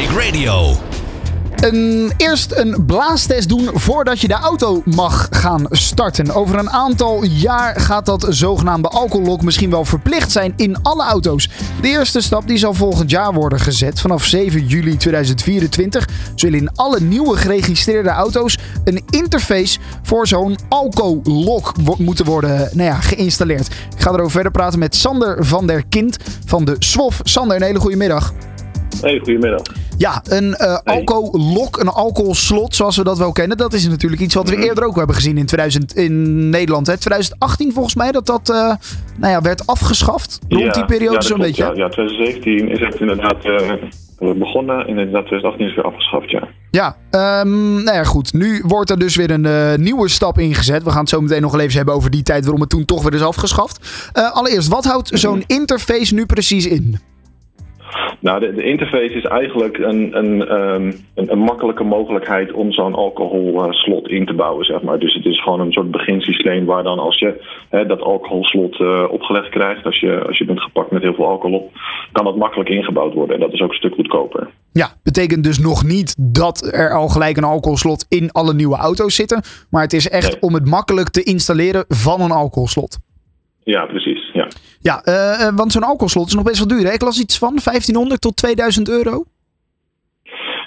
Traffic Radio. Een, eerst een blaastest doen voordat je de auto mag gaan starten. Over een aantal jaar gaat dat zogenaamde alcohollock misschien wel verplicht zijn in alle auto's. De eerste stap die zal volgend jaar worden gezet. Vanaf 7 juli 2024 zullen in alle nieuwe geregistreerde auto's een interface voor zo'n alcohollock wo- moeten worden nou ja, geïnstalleerd. Ik ga erover verder praten met Sander van der Kind van de SWOF. Sander, een hele goede middag. Hey, goedemiddag. Ja, een eh alcohollock, een alcoholslot zoals we dat wel kennen. Dat is natuurlijk iets wat we eerder ook hebben gezien in, 2000, in Nederland. Hè. 2018 volgens mij dat dat eh, nou ja, werd afgeschaft. Rond Ja, die periode ja, zo'n klopt, beetje. Ja, ja, 2017 is het inderdaad eh, begonnen en inderdaad 2018 is weer afgeschaft, ja. Ja, ehm, nou ja, goed. Nu wordt er dus weer een nieuwe stap ingezet. We gaan het zo meteen nog even hebben over die tijd waarom het toen toch weer is afgeschaft. Allereerst, wat houdt zo'n interface nu precies in? Nou, de, de interface is eigenlijk een, een, ehm, een, een makkelijke mogelijkheid om zo'n alcoholslot in te bouwen, zeg maar. Dus het is gewoon een soort beginsysteem waar dan als je hè, dat alcoholslot eh, opgelegd krijgt, als je, als je bent gepakt met heel veel alcohol op, kan dat makkelijk ingebouwd worden. En dat is ook een stuk goedkoper. Ja, betekent dus nog niet dat er al gelijk een alcoholslot in alle nieuwe auto's zitten. Maar het is echt Nee. om het makkelijk te installeren van een alcoholslot. Ja, precies. Ja. Ja, eh, eh, want zo'n alcoholslot is nog best wel duur. Hè? Ik las iets van 1500 tot 2000 euro.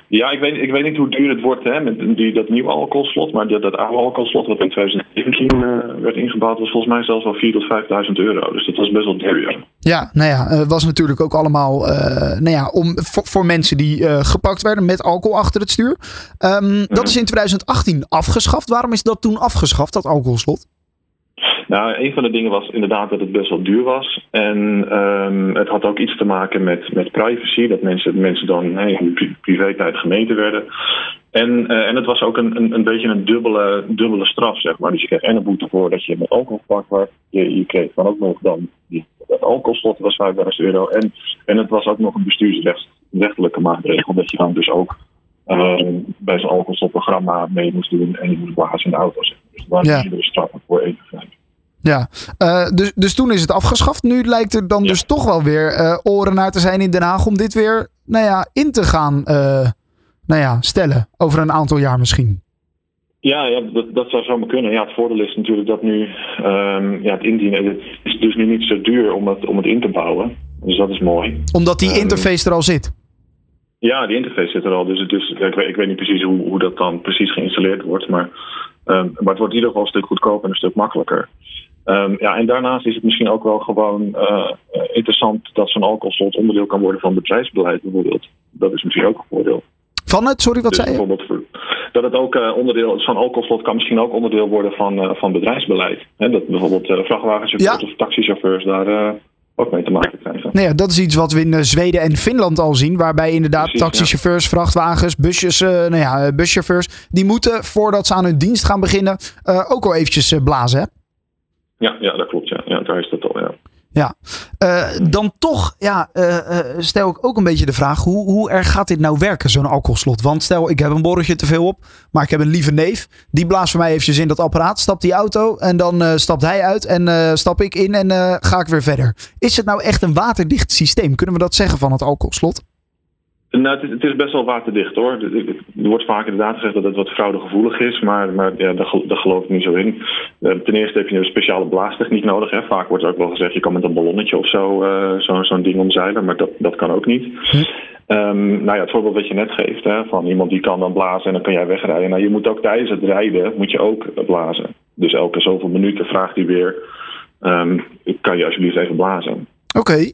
Ja, ik weet, ik weet niet hoe duur het wordt hè, met die, dat nieuwe alcoholslot. Maar dat, dat oude alcoholslot wat in 2017 eh, werd ingebouwd, was volgens mij zelfs wel 4.000 tot 5.000 euro. Dus dat was best wel duur. Ja. Nou ja, het was natuurlijk ook allemaal nou ja, om, voor, voor mensen die gepakt werden met alcohol achter het stuur. Ehm, Dat is in 2018 afgeschaft. Waarom is dat toen afgeschaft, dat alcoholslot? Nou, een van de dingen was inderdaad dat het best wel duur was. En ehm, het had ook iets te maken met, met privacy. Dat mensen, mensen dan nee, in de pri- privé-tijd gemeten werden. En, eh, en het was ook een, een, een beetje een dubbele, dubbele straf, zeg maar. Dus je kreeg en een boete voor dat je met alcohol gepakt werd. Je, je kreeg dan ook nog dan die, dat alcoholslot was 5000 euro. En, en het was ook nog een bestuursrechtelijke maatregel. Dat je dan dus ook ehm, bij zo'n alcoholslotprogramma mee moest doen. En je moest blazen in de auto. Zeg. maar. Dus er waren Ja. meerdere straffen voor één feit. Ja, eh, dus, dus toen is het afgeschaft. Nu lijkt er dan Ja. dus toch wel weer eh, oren naar te zijn in Den Haag om dit weer nou ja, in te gaan eh, nou ja, stellen. Over een aantal jaar misschien. Ja, ja dat, dat zou zomaar kunnen. Ja, het voordeel is natuurlijk dat nu ehm, ja, het indienen. Het is dus nu niet zo duur om het, om het in te bouwen. Dus dat is mooi. Omdat die Ehm, interface er al zit. Ja, die interface zit er al. Dus, is, ik, weet, ik weet niet precies hoe, hoe dat dan precies geïnstalleerd wordt. Maar, ehm, maar het wordt in ieder geval een stuk goedkoper en een stuk makkelijker. Ehm, ja, en daarnaast is het misschien ook wel gewoon eh, interessant dat zo'n alcoholslot onderdeel kan worden van bedrijfsbeleid bijvoorbeeld. Dat is misschien ook een voordeel. Van het, sorry, wat Dus zei je? bijvoorbeeld voor- dat het ook eh, onderdeel, zo'n alcoholslot kan misschien ook onderdeel worden van, eh, van bedrijfsbeleid. Hè, dat bijvoorbeeld vrachtwagenchauffeurs Ja. of taxichauffeurs daar ook mee te maken krijgen. Nou ja, dat is iets wat we in Zweden en Finland al zien. Waarbij inderdaad Precies, taxichauffeurs, vrachtwagens, busjes, eh, nou ja, buschauffeurs. Die moeten voordat ze aan hun dienst gaan beginnen ook al eventjes blazen. Hè? Ja, ja, dat klopt. Ja. ja, daar is dat al. Ja. Ja. Eh, dan toch ja, eh, eh, stel ik ook een beetje de vraag. Hoe, hoe erg gaat dit nou werken, zo'n alcoholslot? Want stel ik heb een borreltje te veel op. Maar ik heb een lieve neef. Die blaast voor mij eventjes in dat apparaat. Stapt die auto. En dan stapt hij uit. En stap ik in. En ga ik weer verder. Is het nou echt een waterdicht systeem? Kunnen we dat zeggen van het alcoholslot? Nou, het, is, het is best wel waterdicht hoor. Er er wordt vaak inderdaad gezegd dat het wat fraudegevoelig is, maar, maar ja, daar, gel- daar geloof ik niet zo in. Eh, ten eerste heb je een speciale blaastechniek nodig. Hè. Vaak wordt er ook wel gezegd, je kan met een ballonnetje of zo eh, zo- zo'n ding omzeilen, maar dat, dat kan ook niet. Ehm, nou ja, het voorbeeld wat je net geeft, hè, van iemand die kan dan blazen en dan kan jij wegrijden. Nou, je moet ook tijdens het rijden, moet je ook blazen. Dus elke zoveel minuten vraagt hij weer, ehm, kan je alsjeblieft even blazen. Oké.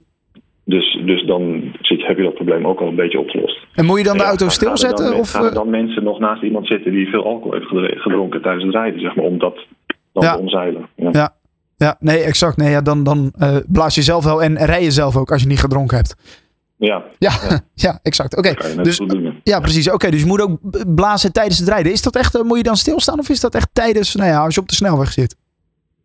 Dus, dus dan zit, heb je dat probleem ook al een beetje opgelost. En moet je dan de Ja, auto gaan- gaan stilzetten? Dan, Of, gaan er eh, dan mensen nog naast iemand zitten die veel alcohol heeft gedronken tijdens het rijden, zeg maar, om dat dan Ja. te omzeilen. Ja. Ja. ja, nee, exact. Nee, ja, dan dan eh, blaas je zelf wel en rij je zelf ook als je niet gedronken hebt. Ja, Ja, ja. exact. Oké. Dus. Ja, precies. Oké, dus je moet ook blazen tijdens het rijden. Is dat echt, eh, moet je dan stilstaan of is dat echt tijdens, nou ja, als je op de snelweg zit?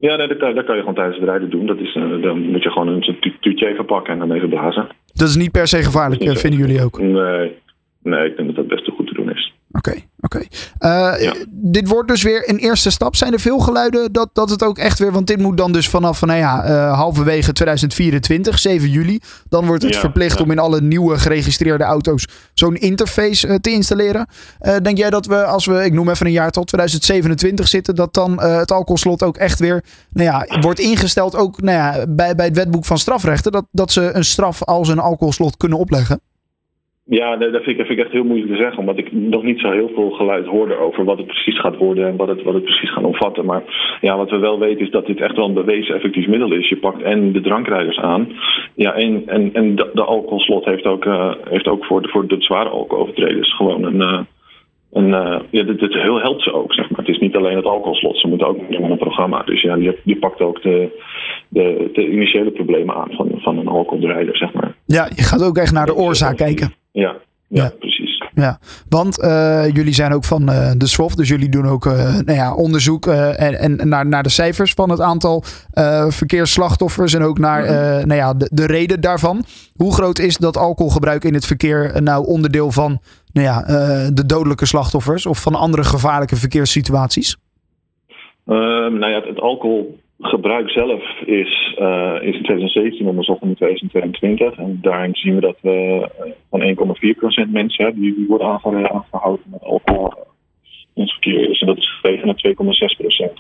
Ja, nee, dat, kan, dat kan je gewoon tijdens het rijden doen. Dat is, eh, dan moet je gewoon een tu- tuutje even pakken en dan even blazen. Dat is niet per se gevaarlijk, eh, vinden jullie ook? Nee, nee, ik denk dat dat best Oké, oké. Uh, Dit wordt dus weer een eerste stap. Zijn er veel geluiden dat, dat het ook echt weer... Want dit moet dan dus vanaf van, nou ja, uh, halverwege 2024, 7 juli. Dan wordt het verplicht om in alle nieuwe geregistreerde auto's zo'n interface uh, te installeren. denk jij dat we, als we, ik noem even een jaar tot 2027 zitten... dat dan het alcoholslot ook echt weer nou ja, wordt ingesteld... ook nou ja, bij, bij het wetboek van strafrechten... Dat, dat ze een straf als een alcoholslot kunnen opleggen? Ja, dat vind, ik, echt heel moeilijk te zeggen, omdat ik nog niet zo heel veel geluid hoorde over wat het precies gaat worden en wat het, wat het precies gaat omvatten. Maar ja, wat we wel weten is dat dit echt wel een bewezen effectief middel is. Je pakt en de drankrijders aan, ja, en, en, en de, alcoholslot heeft ook, uh, heeft ook voor, de, voor de zware alcoholovertreders gewoon een. Uh, ja, dit, dit heel helpt ze ook, zeg maar. Het is niet alleen het alcoholslot, ze moeten ook met een programma. Dus ja, die, die pakt ook de, de, de initiële problemen aan van, van een alcoholrijder, zeg maar. Ja, je gaat ook echt naar de oorzaak kijken. Ja, precies. Ja, want uh, jullie zijn ook van uh, de SWOF, dus jullie doen ook uh, nou ja, onderzoek en, en naar, naar de cijfers van het aantal verkeersslachtoffers en ook naar mhm. nou ja, de, de reden daarvan. Hoe groot is dat alcoholgebruik in het verkeer nou onderdeel van nou ja, de dodelijke slachtoffers of van andere gevaarlijke verkeerssituaties? Ehm, nou ja, het, het alcohol gebruik zelf is, uh, is in 2017 onderzocht in 2022. En daarin zien we dat we uh, van 1,4% mensen hebben die, die worden aangehouden met alcohol in het verkeer. Dus en dat is gestegen naar 2,6%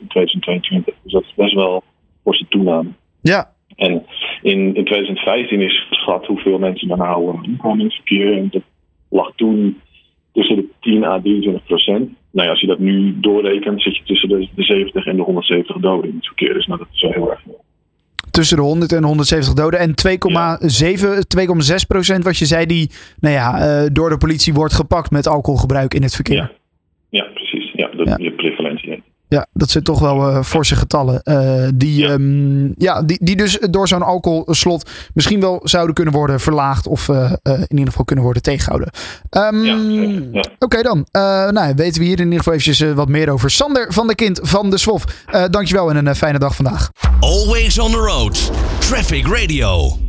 in 2022. Dus dat is best wel forse toename. Ja. En in, in 2015 is geschat hoeveel mensen dan nou omkomen in het verkeer. En dat lag toen tussen de 10 à 23 procent. Nou ja, als je dat nu doorrekent, zit je tussen de, de 70 en de 170 doden in het verkeer. Dus nou, dat is wel heel erg veel. Tussen de 100 en 170 doden. En 2,7, 2,6 procent wat je zei, die nou ja, uh, door de politie wordt gepakt met alcoholgebruik in het verkeer. Ja, ja precies. Ja, de, ja. prevalentie. Ja, dat zijn toch wel uh, forse getallen. Uh, die, ja. Um, ja, die, die dus door zo'n alcoholslot misschien wel zouden kunnen worden verlaagd. Of uh, in ieder geval kunnen worden tegengehouden. Um, ja, ja. Oké okay dan. nou, weten we hier in ieder geval eventjes wat meer over. Sander van der Kind van de SWOF. dankjewel en een fijne dag vandaag. Always on the road. Traffic Radio.